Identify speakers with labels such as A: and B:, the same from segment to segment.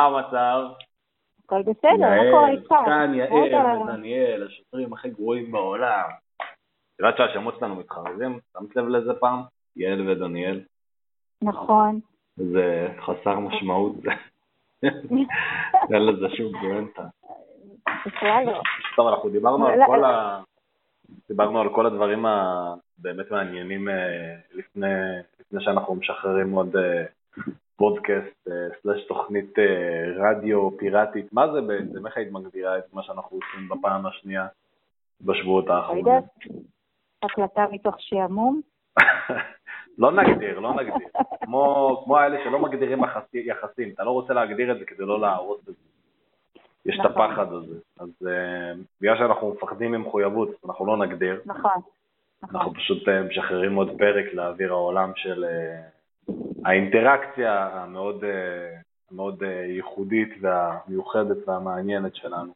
A: מה המצב?
B: הכל בסדר, מה קורה איתך?
A: כאן
B: עוד
A: יעל ודניאל, השוטרים הכי גרועים בעולם. את יודעת שהשמות שלנו מתחרזים? שמת לב לזה פעם? יעל ודניאל.
B: נכון.
A: זה חסר משמעות. אין לזה שום פואנטה.
B: בכלל לא.
A: טוב, אנחנו דיברנו על כל. ה... דיברנו על כל הדברים הבאמת מעניינים אה, לפני, לפני שאנחנו משחררים עוד אה, פודקאסט אה, סלש תוכנית אה, רדיו פיראטית. מה זה בעצם? איך היית מגדירה את מה שאנחנו עושים בפעם השנייה בשבועות
B: לא
A: האחרונים?
B: יודעת. הקלטה מתוך שעמום.
A: לא נגדיר, לא נגדיר. כמו, כמו האלה שלא מגדירים יחסי- יחסים, אתה לא רוצה להגדיר את זה כדי לא להרוס את זה. יש את
B: נכון.
A: הפחד הזה. אז uh, בגלל שאנחנו מפחדים ממחויבות, אנחנו לא נגדיר.
B: נכון. נכון.
A: אנחנו פשוט uh, משחררים עוד פרק לאוויר העולם של uh, האינטראקציה המאוד, uh, מאוד uh, ייחודית והמיוחדת והמעניינת שלנו.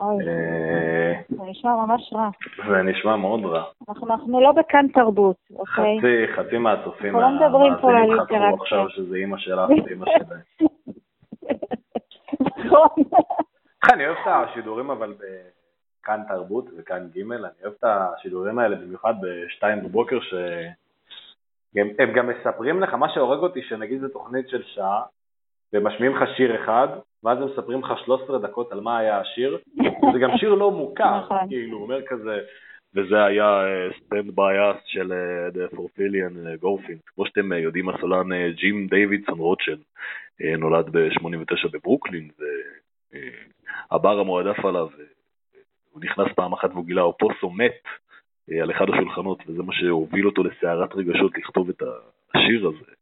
B: אוי,
A: אה,
B: זה נשמע ממש רע.
A: זה נשמע מאוד רע.
B: אנחנו לא בכאן תרבות, אוקיי?
A: חצי, חצי מהצופים
B: אנחנו לא מדברים פה על
A: חשבו
B: אינטראקציה.
A: עכשיו שזה אימא שלך ואימא שלהם.
B: נכון.
A: אני אוהב את השידורים אבל בכאן תרבות וכאן ג', אני אוהב את השידורים האלה במיוחד בשתיים בבוקר, שהם הם גם מספרים לך, מה שהורג אותי, שנגיד זו תוכנית של שעה, ומשמיעים לך שיר אחד, ואז הם מספרים לך 13 דקות על מה היה השיר, זה גם שיר לא מוכר,
B: נכון.
A: כאילו, הוא אומר כזה, וזה היה סטנד בייס של אה, The Forfillian גורפינד, כמו שאתם אה, יודעים, הסולן אה, ג'ים דיווידסון רוטשילד אה, נולד ב-89 בברוקלין, והבר המועדף עליו, אה, הוא נכנס פעם אחת והוא גילה אופוסו מת אה, על אחד השולחנות, וזה מה שהוביל אותו לסערת רגשות לכתוב את השיר הזה.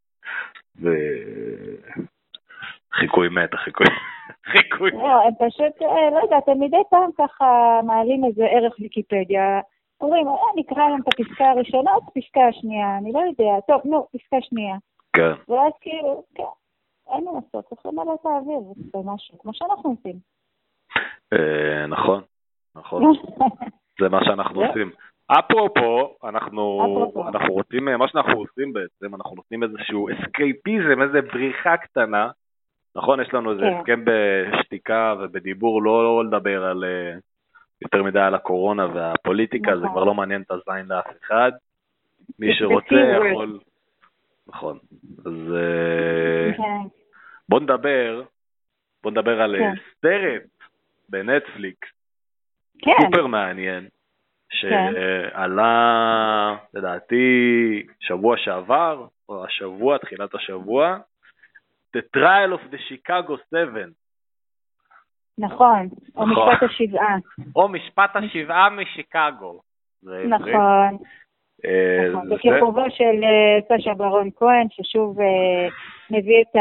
A: וחיקוי מת, החיקוי, חיקוי.
B: לא, הם פשוט, אה, לא יודעת, הם מדי פעם ככה מעלים איזה ערך ויקיפדיה. אומרים, אה, נקרא להם את הפסקה הראשונה או את הפסקה השנייה, אני לא יודע. טוב, נו, פסקה שנייה.
A: כן.
B: ואז כאילו, כן, אין מה לעשות, צריך למלא את האוויר במשהו, כמו שאנחנו עושים.
A: אה, נכון, נכון. זה מה שאנחנו
B: זה?
A: עושים. אפרופו, אנחנו,
B: אפרופו.
A: אנחנו רוצים, מה שאנחנו עושים בעצם, אנחנו נותנים איזשהו אסקייפיזם, איזה בריחה קטנה. נכון, יש לנו איזה
B: כן.
A: הסכם בשתיקה ובדיבור, לא, לא לדבר על אה, יותר מדי על הקורונה והפוליטיקה, זה
B: נכון.
A: כבר לא מעניין את הזין לאף אחד. מי שרוצה. יכול... נכון. אז אה,
B: כן.
A: בוא נדבר, בוא נדבר על אה,
B: כן.
A: סרט בנטפליקס,
B: כן,
A: סופר מעניין, שעלה לדעתי שבוע שעבר, או השבוע, תחילת השבוע, The Trial of the Chicago 7,
B: נכון, או
A: נכון.
B: משפט השבעה.
A: או משפט השבעה משיקגו. זה.
B: נכון,
A: אה,
B: נכון.
A: זה
B: בכיכובו של אה, סשה ברון כהן, ששוב אה, מביא את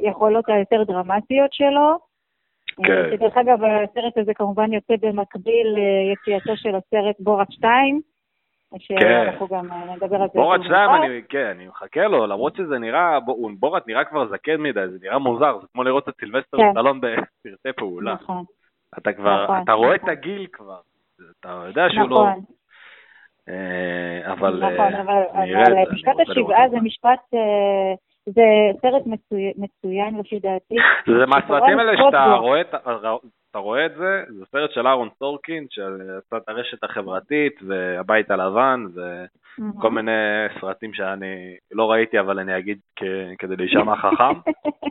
B: היכולות היותר דרמטיות שלו.
A: כן.
B: אה, שדרך אגב, הסרט הזה כמובן יוצא במקביל ליציאתו של הסרט בורת 2, שאנחנו גם אה, נדבר על זה.
A: כן. בורת
B: יותר
A: 2,
B: מאוחר.
A: אני, כן, אני מחכה לו, למרות שזה נראה, בורת נראה כבר זקן מדי, זה נראה מוזר, זה כמו לראות את סילבסטר
B: כן.
A: סטלון בסרטי פעולה.
B: נכון,
A: אתה כבר,
B: נכון,
A: אתה רואה את
B: נכון.
A: הגיל כבר, אתה יודע שהוא לא...
B: נכון.
A: אה, אבל
B: נכון,
A: אה,
B: אבל משפט השבעה זה משפט, אה, זה סרט מצוי- מצוין לפי דעתי.
A: זה מהסרטים האלה שאתה. רואה, את- אתה רואה את זה, זה סרט של אהרון סורקין, שעשה את הרשת החברתית, והבית הלבן, וכל מיני סרטים שאני לא ראיתי, אבל אני אגיד כדי להישמע חכם.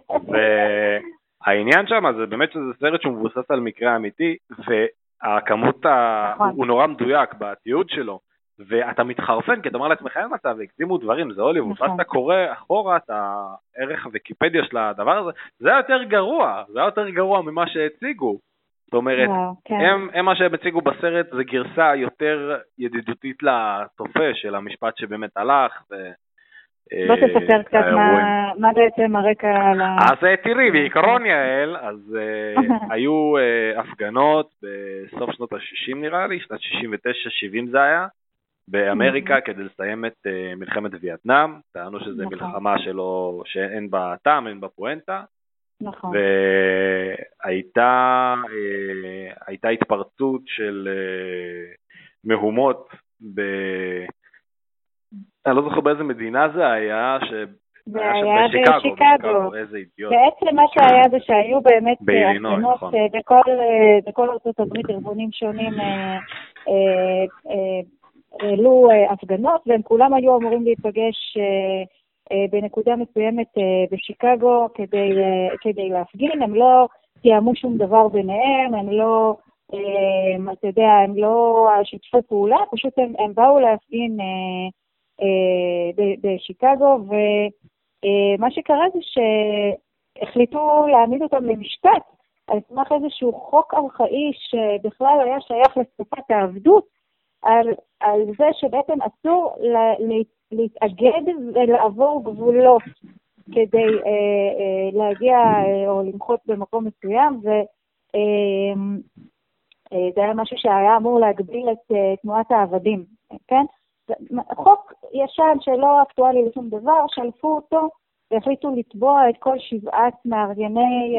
A: והעניין שם זה באמת שזה סרט שהוא מבוסס על מקרה אמיתי, והכמות, ה...
B: נכון.
A: הוא נורא מדויק בתיעוד שלו, ואתה מתחרפן, כי אתה אומר לעצמך, אין מצב, הקדימו דברים, זה הוליווד,
B: נכון.
A: ואז אתה קורא אחורה את הערך הוויקיפדיה של הדבר הזה, זה היה יותר גרוע, זה היה יותר גרוע ממה שהציגו. זאת אומרת,
B: וואו, כן.
A: הם, הם מה שהם הציגו בסרט זה גרסה יותר ידידותית לצופה של המשפט שבאמת הלך. ו,
B: בוא
A: אה,
B: תספר קצת. מה- מה בעצם הרקע ל...
A: אז אה, תראי, בעיקרון יעל, אז אה, היו הפגנות בסוף שנות ה-60 נראה לי, שנת 69-70 זה היה, באמריקה כדי לסיים את אה, מלחמת וייטנאם, טענו שזו
B: נכון.
A: מלחמה שלא, שאין בה טעם, אין בה פואנטה,
B: נכון.
A: והייתה אה, הייתה התפרצות של אה, מהומות ב... אני לא זוכר באיזה מדינה זה היה,
B: זה
A: היה בשיקגו.
B: בעצם מה שהיה זה שהיו באמת הפגנות
A: נכון.
B: בכל, בכל ארצות הברית, ארגונים שונים אה, אה, אה, העלו אה, הפגנות, והם כולם היו אמורים להיפגש אה, אה, בנקודה מסוימת בשיקגו כדי, כדי להפגין, הם לא תיאמו שום דבר ביניהם, הם לא, אתה יודע, הם לא שיתפו פעולה, פשוט הם, הם באו להפגין בשיקגו, ומה שקרה זה שהחליטו להעמיד אותם למשפט על סמך איזשהו חוק ארכאי שבכלל היה שייך לתקופת העבדות, על, על זה שבעצם אסור לה, לה, להתאגד ולעבור גבולות כדי אה, אה, להגיע אה, או למחות במקום מסוים, ו... אה, אה, היה משהו שהיה אמור להגביל את אה, תנועת העבדים, כן? חוק ישן שלא אקטואלי לשום דבר, שלפו אותו והחליטו לתבוע את כל שבעת מארגני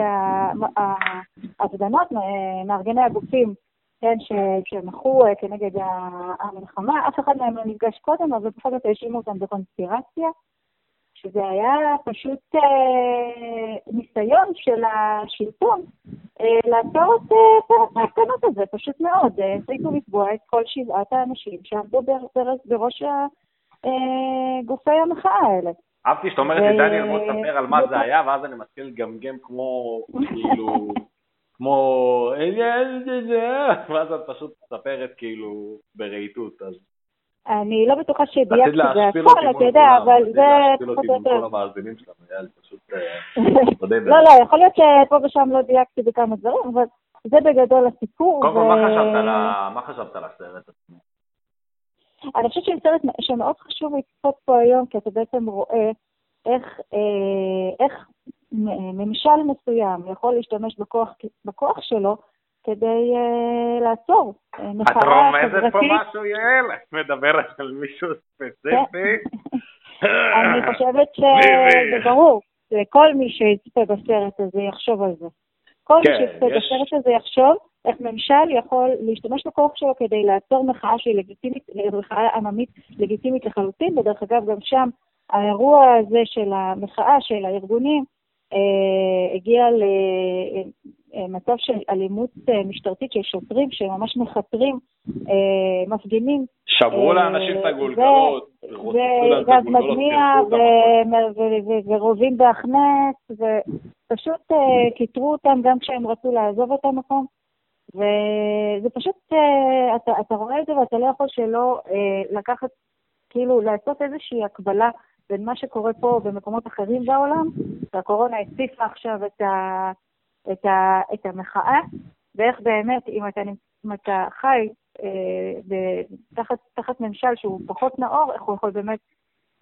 B: ההפגנות, מארגני הגופים, כן, ש- שמחו אה, כנגד המלחמה. אף אחד מהם לא נפגש קודם, אבל בכל זאת האשימו אותם בקונספירציה. שזה היה פשוט אה, ניסיון של השלטון אה, לעצור את אה, ההפגנות הזה, פשוט מאוד. אה, החליטו לתבוע את כל שבעת האנשים שעמדו בר, בר, בראש אה, גופי המחאה האלה.
A: אהבתי שאתה אומרת
B: ו-
A: לי, דניאל, בוא תספר על מה זה היה, ואז אני מתחיל לגמגם כמו, כאילו, כמו, ואז את פשוט מספרת כאילו ברהיטות, אז
B: אני לא בטוחה בהכל,
A: אותי
B: אתה יודע, אבל זה פחות או יותר.
A: אה,
B: לא, לא, יכול להיות שפה ושם לא דייקתי בכמה דברים, אבל זה בגדול הסיפור.
A: קודם כל, מה חשבת על הסרט עצמו?
B: אני חושבת שזה סרט שמאוד חשוב לצפות פה היום, כי אתה בעצם רואה איך, אה, איך ממשל מסוים יכול להשתמש בכוח, בכוח שלו כדי אה, לעצור אה,
A: את
B: מחאה
A: רומזת פה
B: חברתית.
A: משהו, יעל? את מדברת על מישהו ספציפי?
B: אני חושבת. שזה ברור, כל מי שיצפה בסרט הזה יחשוב על זה. כל
A: כן,
B: מי שיצפה
A: יש-
B: בסרט הזה יחשוב איך ממשל יכול להשתמש בכוח שלו כדי לעצור מחאה שהיא לגיטימית, מחאה עממית לגיטימית לחלוטין, ודרך אגב גם שם האירוע הזה של המחאה של הארגונים הגיע למצב של אלימות אה, משטרתית של שוטרים שממש מכתרים אה, מפגינים
A: שברו
B: אה,
A: לאנשים את הגולגלות,
B: וגז מדמיע ורובים בהכנס, ופשוט אה, כיתרו אותם גם כשהם רצו לעזוב את המקום. וזה פשוט, אה, אתה, אתה רואה את זה ואתה לא יכול שלא אה, לקחת, כאילו לעשות איזושהי הקבלה בין מה שקורה פה במקומות אחרים בעולם, והקורונה הציפה עכשיו את, ה, את, ה, את המחאה, ואיך באמת, אם אתה, אם אתה חי אה, ב- תחת, תחת ממשל שהוא פחות נאור, איך הוא יכול באמת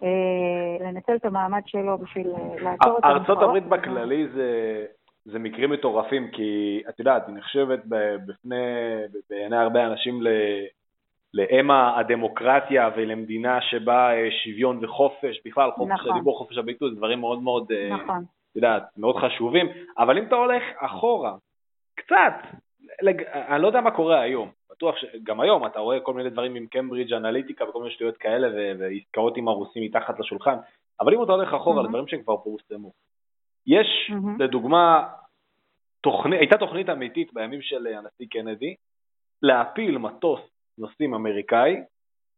B: אה, לנצל את המעמד שלו בשביל אה, לעצור את המחאות.
A: הברית בכללי זה, זה מקרים מטורפים, כי את יודעת, היא נחשבת בפני, בעיני הרבה אנשים ל, לאם הדמוקרטיה ולמדינה שבה אה, שוויון וחופש, בכלל חופש
B: נכון.
A: הדיבור, חופש הביטוי, זה דברים מאוד מאוד, אה,
B: נכון.
A: את יודעת, מאוד חשובים, אבל אם אתה הולך אחורה, קצת, לג... אני לא יודע מה קורה היום, בטוח שגם היום אתה רואה כל מיני דברים עם קיימברידג' אנליטיקה וכל מיני שטויות כאלה ו... ועסקאות עם הרוסים מתחת לשולחן, אבל אם אתה הולך אחורה
B: Mhm.
A: לדברים שכבר פורסמו, יש
B: Mhm.
A: לדוגמה, תוכנית, הייתה תוכנית אמיתית בימים של הנשיא קנדי להפיל מטוס נוסעים אמריקאי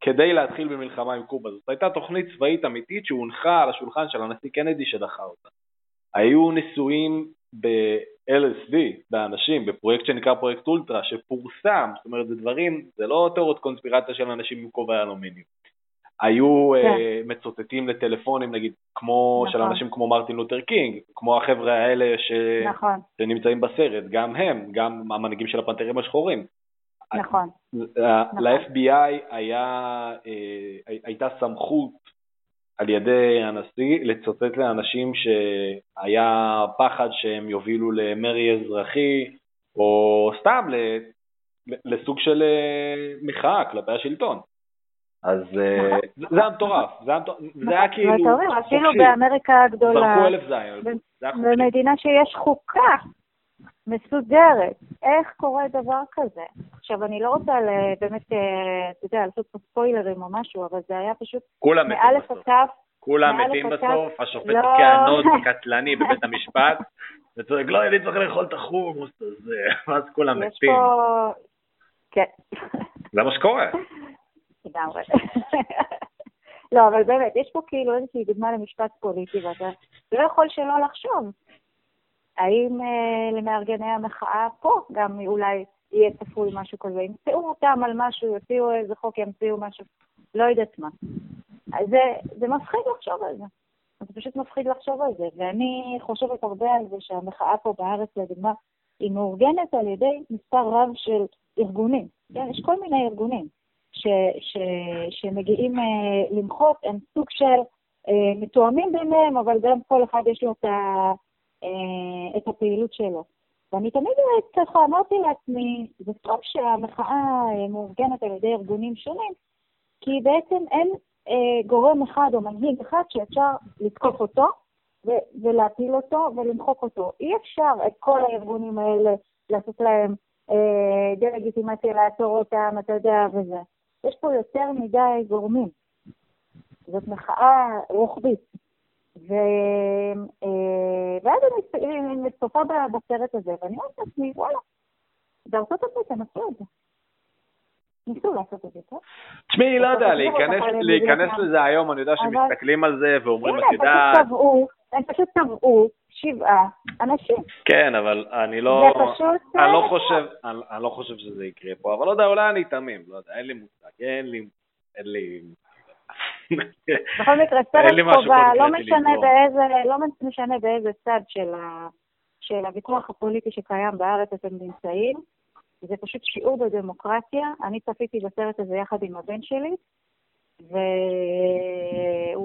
A: כדי להתחיל במלחמה עם קובה. זאת הייתה תוכנית צבאית אמיתית שהונחה על השולחן של הנשיא קנדי שדחה אותה. היו ניסויים ב-LSD, באנשים, בפרויקט שנקרא פרויקט אולטרה, שפורסם, זאת אומרת זה דברים, זה לא תיאוריות קונספירציה של אנשים עם כובע אלומיניום. היו
B: כן.
A: uh, מצוטטים לטלפונים, נגיד, כמו של
B: נכון.
A: אנשים כמו מרטין לותר קינג, כמו החבר'ה האלה ש...
B: נכון,
A: שנמצאים בסרט, גם הם, גם המנהיגים של הפנתרים השחורים.
B: נכון.
A: ל-FBI היה, אה, הייתה סמכות על ידי הנשיא לצטט לאנשים שהיה פחד שהם יובילו למרי אזרחי, או סתם לסוג של אה, מחאה כלפי השלטון. אז אה, זה זה היה מטורף, זה היה היה כאילו
B: ואתה אומר, אפילו
A: חופשי.
B: באמריקה הגדולה,
A: זרקו אלף זין, חופשי.
B: במדינה שיש חוקה מסודרת, איך קורה דבר כזה? עכשיו, אני לא רוצה באמת, אה, אתה יודע, לעשות פה ספוילרים או משהו, אבל זה היה פשוט
A: כולם מתים בסוף.
B: תף,
A: כולם מתים בסוף, השופט
B: לא.
A: נוד קטלני בבית המשפט, וצועק, לא, אני צריך לאכול את החומוס הזה, ואז כולם מתים.
B: פה... כן.
A: זה מה שקורה.
B: לגמרי. לא, אבל באמת, יש פה כאילו איזושהי דוגמה למשפט פוליטי, ואתה לא יכול שלא לחשוב. האם אה, למארגני המחאה פה גם אולי יהיה צפוי משהו כזה? ימצאו אותם על משהו, יוציאו איזה חוק, ימציאו משהו, לא יודעת מה. זה, זה מפחיד לחשוב על זה. זה פשוט מפחיד לחשוב על זה. ואני חושבת הרבה על זה שהמחאה פה בארץ, לדוגמה, היא מאורגנת על ידי מספר רב של ארגונים. כן, יש כל מיני ארגונים ש, ש, שמגיעים אה, למחות, הם סוג של אה, מתואמים ביניהם, אבל גם כל אחד יש לו את, ה, אה, את הפעילות שלו. ואני תמיד ככה אמרתי לעצמי, זה טוב שהמחאה אה, מאורגנת על ידי ארגונים שונים, כי בעצם אין אה, גורם אחד או מנהיג אחד שאפשר לתקוף אותו ו- ולהפיל אותו ולמחוק אותו. אי אפשר את כל הארגונים האלה לעשות להם אה, דה-לגיטימציה, לעצור אותם, אתה יודע, וזה. יש פה יותר מדי גורמים. זאת מחאה רוחבית. ו... אה, ואז אני ב- בסרט הזה, ואני אומרת לעצמי, וואלה, בארצות הברית הם עשו את זה. ניסו לעשות את זה, טוב?
A: תשמעי, לא יודע,
B: אתה
A: להיכנס-. לזה היום, אני יודע שמסתכלים על זה ואומרים,
B: הנה,
A: את יודעת,
B: הם פשוט טבעו שבעה אנשים.
A: כן, אבל אני לא,
B: זה פשוט...
A: אני לא חושב, אני אני לא חושב שזה יקרה פה, אבל לא יודע, אולי אני תמים, לא יודע, אין לי מושג, אין לי, אין לי...
B: בכל מקרה, סרט חובה, לא משנה. באיזה, לא משנה באיזה צד של, ה, של הוויכוח הפוליטי שקיים בארץ אתם נמצאים, זה פשוט שיעור בדמוקרטיה. אני צפיתי בסרט הזה יחד עם הבן שלי,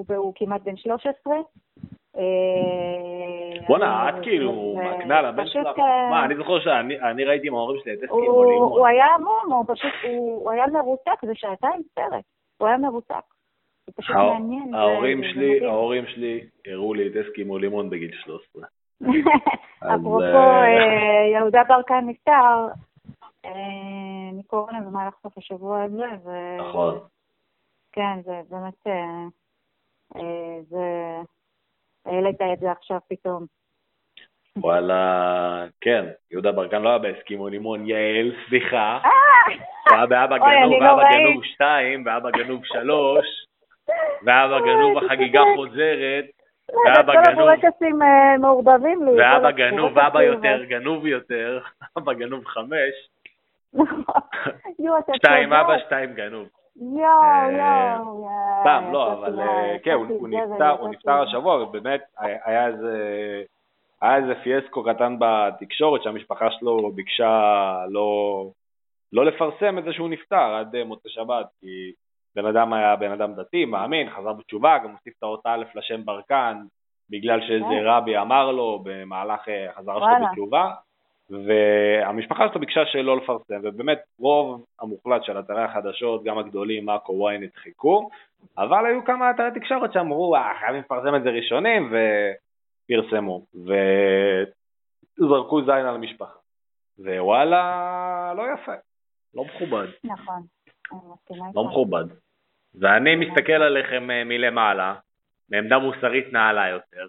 B: והוא כמעט בן 13. אה,
A: בואנה, את כאילו מקנה לבן שלך,
B: אה,
A: מה, אני זוכר שאני אני ראיתי עם ההורים שלי את או לימון.
B: הוא היה המום, הוא פשוט, הוא היה מרותק, זה שעתיים סרט, הוא היה מרותק. זה פשוט
A: ההור-
B: מעניין. זה-
A: ההורים
B: זה
A: שלי,
B: מדהים.
A: ההורים שלי הראו לי את אסקימו לימון בגיל 13. אז,
B: אפרופו
A: אה,
B: אה, יהודה ברקן נפטר אה, מקורונה במהלך סוף השבוע הזה, ו...
A: נכון.
B: כן, זה באמת, אה, אה, זה... העלית את זה עכשיו פתאום.
A: וואלה, כן, יהודה ברקן לא היה בהסכימו לימון, יעל, סליחה.
B: אה!
A: הוא היה באבא גנוב, ואבא. גנוב 2, ואבא גנוב 3, ואבא גנוב החגיגה
B: צודק.
A: חוזרת,
B: לא,
A: ואבא
B: כל
A: גנוב,
B: אה, מעורבבים לי.
A: ואבא
B: כל
A: גנוב, ואבא יותר גנוב יותר, אבא גנוב 5,
B: נכון. יואו, אתה
A: 2
B: צודק.
A: אבא, 2 גנוב.
B: יואו,
A: אה,
B: יואו. יואו,
A: סתם, לא, אבל אה, כן, הוא נפטר, השבוע, ובאמת היה איזה... היה איזה פיאסקו קטן בתקשורת שהמשפחה שלו ביקשה לא, לא לפרסם את זה שהוא נפטר עד אה, מוצאי שבת, כי בן אדם היה בן אדם דתי, מאמין, חזר בתשובה, גם הוסיף את האות א' לשם ברקן, בגלל שאיזה
B: אה.
A: רבי אמר לו במהלך אה, החזרה שלו
B: וואלה.
A: בתשובה, והמשפחה שלו ביקשה שלא לפרסם, ובאמת רוב המוחלט של אתרי החדשות, גם הגדולים, מאקו, ynet, חיכו, אבל היו כמה אתרי תקשורת שאמרו, אה, חייבים לפרסם את זה ראשונים, ופרסמו, וזרקו זין על המשפחה. ווואלה, לא יפה, לא מכובד,
B: נכון.
A: לא מכובד. ואני מסתכל עליכם אה, מלמעלה, מעמדה מוסרית נעלה יותר.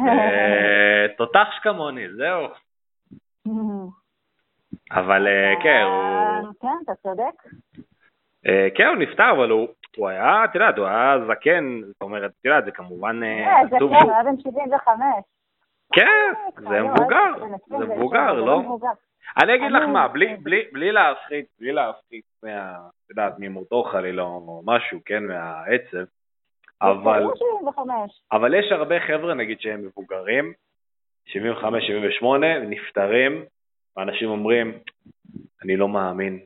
A: אה, תותח שכמוני, זהו. אבל אה, כן, הוא...
B: כן, אתה צודק.
A: כן, הוא נפטר, אבל הוא, היה, את יודעת, הוא היה זקן, זאת אומרת, את יודעת, זה כמובן אה,
B: זה. כן, הוא היה בן 75.
A: כן, זה
B: לא,
A: מבוגר,
B: בן 26,
A: זה מבוגר,
B: זה
A: לא? אני אגיד לך מה, בלי- בלי בלי להפחית, בלי להפחית מה, את יודעת, ממותו חלילה או משהו, כן, מהעצב, אבל,
B: הוא 75.
A: אבל יש הרבה חבר'ה, נגיד, שהם מבוגרים, 75, 78, נפטרים, ואנשים אומרים, אני לא מאמין,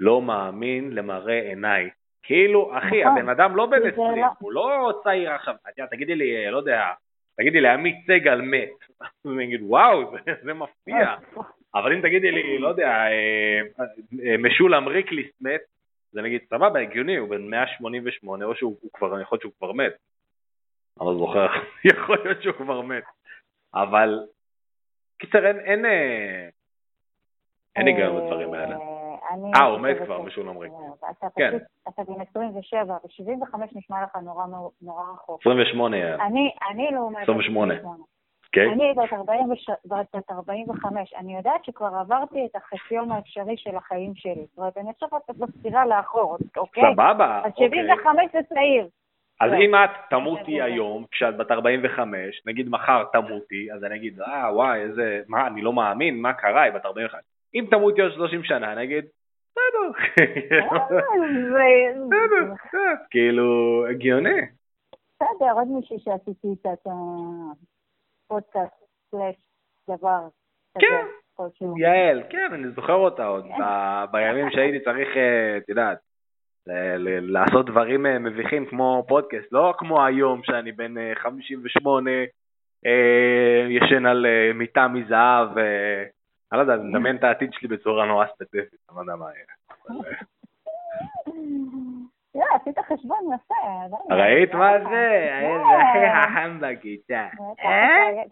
A: לא מאמין למראה עיניי. כאילו, אחי,
B: נכון.
A: הבן אדם לא בן
B: זה
A: 20,
B: לא-
A: הוא לא צעיר עכשיו, תגידי לי, לא יודע, תגידי לי, עמית סגל מת. אז אני אגיד, וואו, זה, זה מפתיע. אבל אם תגידי לי, לא יודע, אה, אה, משולם ריקליס מת, זה נגיד, סבבה, הגיוני, הוא בן 188, או שהוא הוא כבר, יכול להיות שהוא כבר מת. אני לא זוכר, יכול להיות שהוא כבר מת. אבל, קיצר, אין, אין, אה, אין היגיון בדברים האלה.
B: אה,
A: הוא מת כבר, משולם ריק.
B: אתה
A: כן.
B: פשוט, אתה בן 27, ו-75 נשמע לך נורא נורא רחוק.
A: 28 היה.
B: אני, אני לעומת...
A: 28.
B: 28.
A: כן?
B: אני בת 40 וש- בת 45, אני יודעת שכבר עברתי את החציון האפשרי של החיים שלי. זאת אומרת, אני עכשיו רק בספירה לאחור, אוקיי?
A: סבבה,
B: אז
A: אוקיי.
B: 75 זה צעיר.
A: אז
B: לא.
A: אם את תמותי היום, כשאת בת 45, נגיד מחר תמותי, אז אני אגיד, אה, וואי, איזה, מה, אני לא מאמין, מה קרה, היא בת 45. אם תמותי עוד 30 שנה, אני אגיד, בסדר.
B: אה,
A: בסדר, בסדר. כאילו, הגיוני.
B: בסדר, עוד מישהי שעשיתי את הפודקאסט סלאש דבר
A: כן.
B: כלשהו.
A: יעל, כן, אני זוכר אותה עוד, בימים שהייתי צריך, אה, את יודעת, ל- ל- לעשות דברים אה, מביכים כמו פודקאסט, לא כמו היום שאני בן אה, 58, אה, ישן על מיטה מזהב, אני לא יודע, אני מדמיין את העתיד שלי בצורה נורא ספציפית, אני לא יודע מה יהיה. אבל, אה,
B: יא, עשית חשבון יפה. לא.
A: ראית מה זה?
B: כן.
A: איזה הכי חכם בכיתה. אה?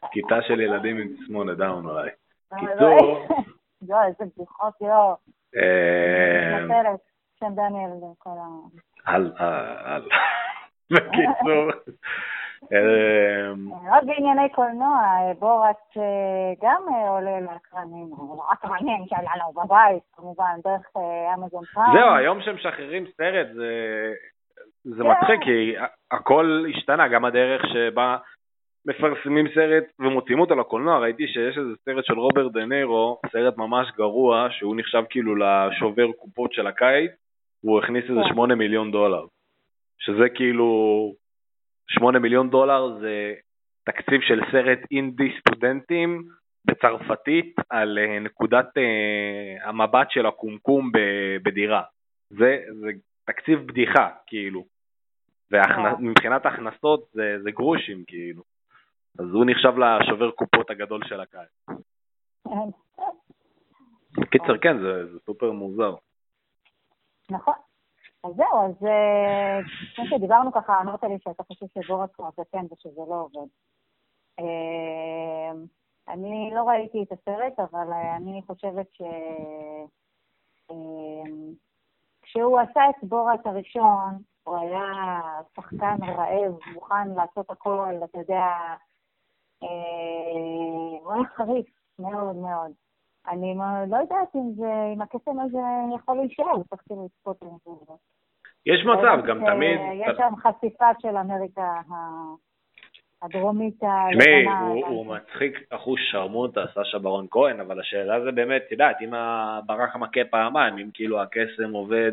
A: כיתה של ילדים עם תסמונת דאון אולי.
B: אבל
A: קיצור.
B: לא, יואו, איזה בדיחות, יואו.
A: אה,
B: מתנצלת, שם דניאל וכל ה...
A: על, על. בקיצור. אה,
B: רק בענייני קולנוע, בורת אה, גם אה, עולה לאקרנים, אבל רק מעניין שהיה לנו בבית, כמובן, דרך אה, אמזון פריים.
A: זהו, היום שמשחררים סרט זה, זה
B: כן.
A: מצחיק, כי הכל השתנה, גם הדרך שבה מפרסמים סרט ומוציאים אותו לקולנוע, ראיתי שיש איזה סרט של רוברט דה נירו, סרט ממש גרוע, שהוא נחשב כאילו לשובר קופות של הקיץ, והוא הכניס איזה
B: כן.
A: 8 מיליון דולר. שזה כאילו, 8 מיליון דולר זה תקציב של סרט אינדי סטודנטים בצרפתית על אה, נקודת אה, המבט של הקומקום ב- בדירה. זה, זה תקציב בדיחה, כאילו. ומבחינת הכנסות זה, זה גרושים, כאילו. אז הוא נחשב לשובר קופות הגדול של הקיץ. קיצר, כן, זה, זה סופר מוזר.
B: נכון. אז זהו, אז אה, כמו שדיברנו ככה, אמרת לי שאתה חושב שבורת הוא הזקן ושזה לא עובד. אה, אני לא ראיתי את הסרט, אבל אה, אני חושבת ש... כשהוא עשה את בורת הראשון, הוא היה שחקן רעב, מוכן לעשות הכל, אתה יודע, הוא היה חריף מאוד מאוד. אני לא יודעת אם זה, אם הקסם הזה יכול להישאר, צריך כאילו לצפות בזה.
A: יש מצב, גם תמיד...
B: יש שם חשיפה של אמריקה ה- הדרומית
A: תשמעי. הוא, מצחיק אחוז שרמוטה, סשה ברון כהן, אבל השאלה זה באמת, את יודעת, אם הברק מכה פעמיים, אם כאילו הקסם עובד,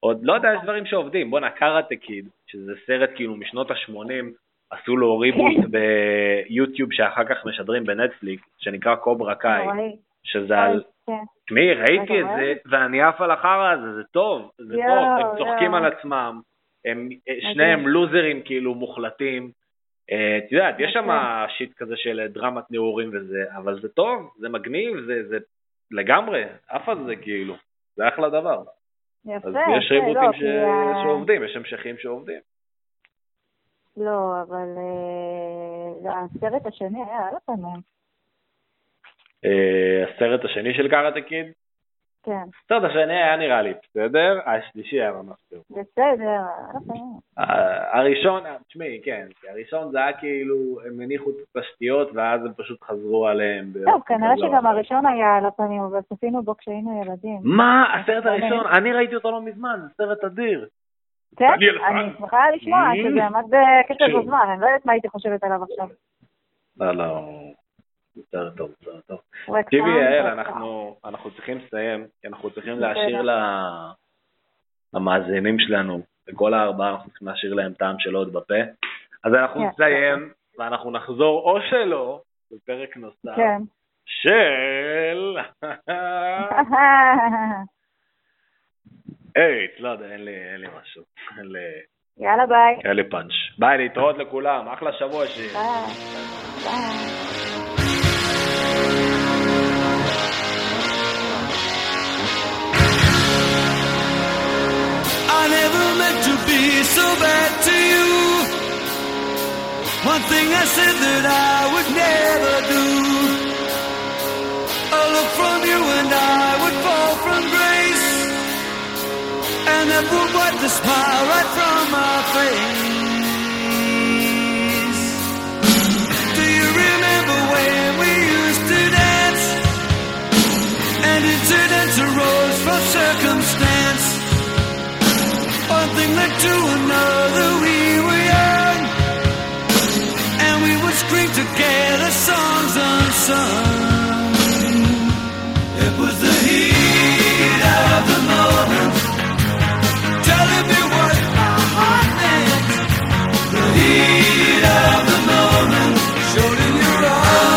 A: עוד לא יודע, יש דברים שעובדים. בואנה, קראטה קיד, שזה סרט כאילו משנות ה-80, עשו לו ריבוט ביוטיוב שאחר כך משדרים בנטפליקס, שנקרא קוברה קאי, שזה על...
B: כן.
A: תשמעי, ראיתי את זה. ואני עף על החרא הזה, זה טוב, זה טוב, הם צוחקים. על עצמם, הם שניהם לוזרים כאילו מוחלטים. אה, את יודעת, יש שם. שיט כזה של דרמת נעורים וזה, אבל זה טוב, זה מגניב, זה זה לגמרי, עף על זה כאילו, זה אחלה דבר.
B: יפה,
A: אז
B: יפה,
A: יש ריבוטים
B: לא,
A: ש-
B: כי ה-
A: שעובדים, יש המשכים שעובדים.
B: לא, אבל אה, הסרט השני היה על הפנים.
A: אה, הסרט השני של קארטה קיד,
B: כן,
A: הסרט השני היה נראה לי בסדר, השלישי היה ממש טוב.
B: בסדר.
A: ה- הראשון, תשמעי, כן, הראשון זה היה כאילו, הם הניחו את התשתיות ואז הם פשוט חזרו עליהם.
B: טוב, כנראה שגם. הראשון היה על הפנים, אבל צפינו בו כשהיינו ילדים.
A: מה? הסרט
B: אני-
A: הראשון? אני ראיתי אותו לא מזמן, זה סרט אדיר.
B: כן,
A: אני
B: שמחה לשמוע
A: Mm.
B: שזה עמד בקצב. הזמן, אני לא יודעת מה הייתי חושבת עליו עכשיו.
A: לא, לא, סרט טוב, סרט טוב. תקשיבי, יעל. אנחנו אנחנו צריכים לסיים, כי אנחנו צריכים. להשאיר למאזינים שלנו, לכל הארבעה, אנחנו צריכים להשאיר להם טעם של עוד בפה. אז אנחנו. נסיים, ואנחנו נחזור, או שלא, בפרק נוסף,
B: כן.
A: של... אייט, לא יודע, אין לי אין לי משהו. אין לי-
B: יאללה ביי.
A: אין לי פאנץ'. ביי, להתראות לכולם, אחלה שבוע שיהיה.
B: ביי. ביי.
C: One thing I said that I would never do. A look from you and I would fall from grace. And that would wipe the smile right from my face. Do you remember when we used to dance? And incidents arose from circumstance. One thing led to another. We scream together songs unsung. It was the heat of the moment. Telling me what my heart meant. The heat of the moment showed in your eyes.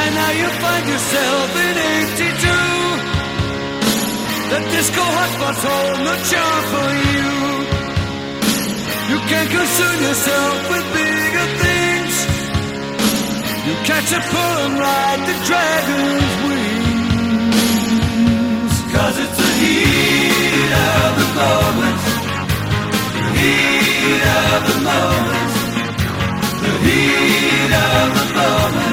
C: And now you find yourself in 82. The disco hotspots hold no charm for you. Concern yourself with bigger things. You catch a pull and ride the dragon's wings. Cause it's the heat of the moment. The heat of the moment. The heat of the moment.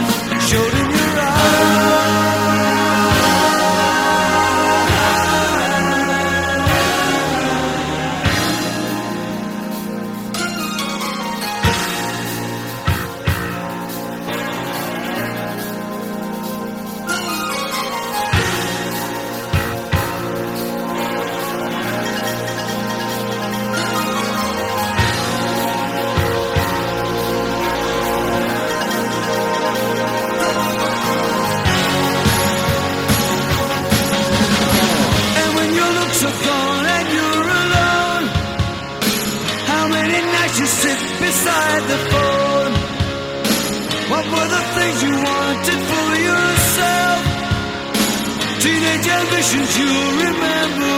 C: Ambitions you'll remember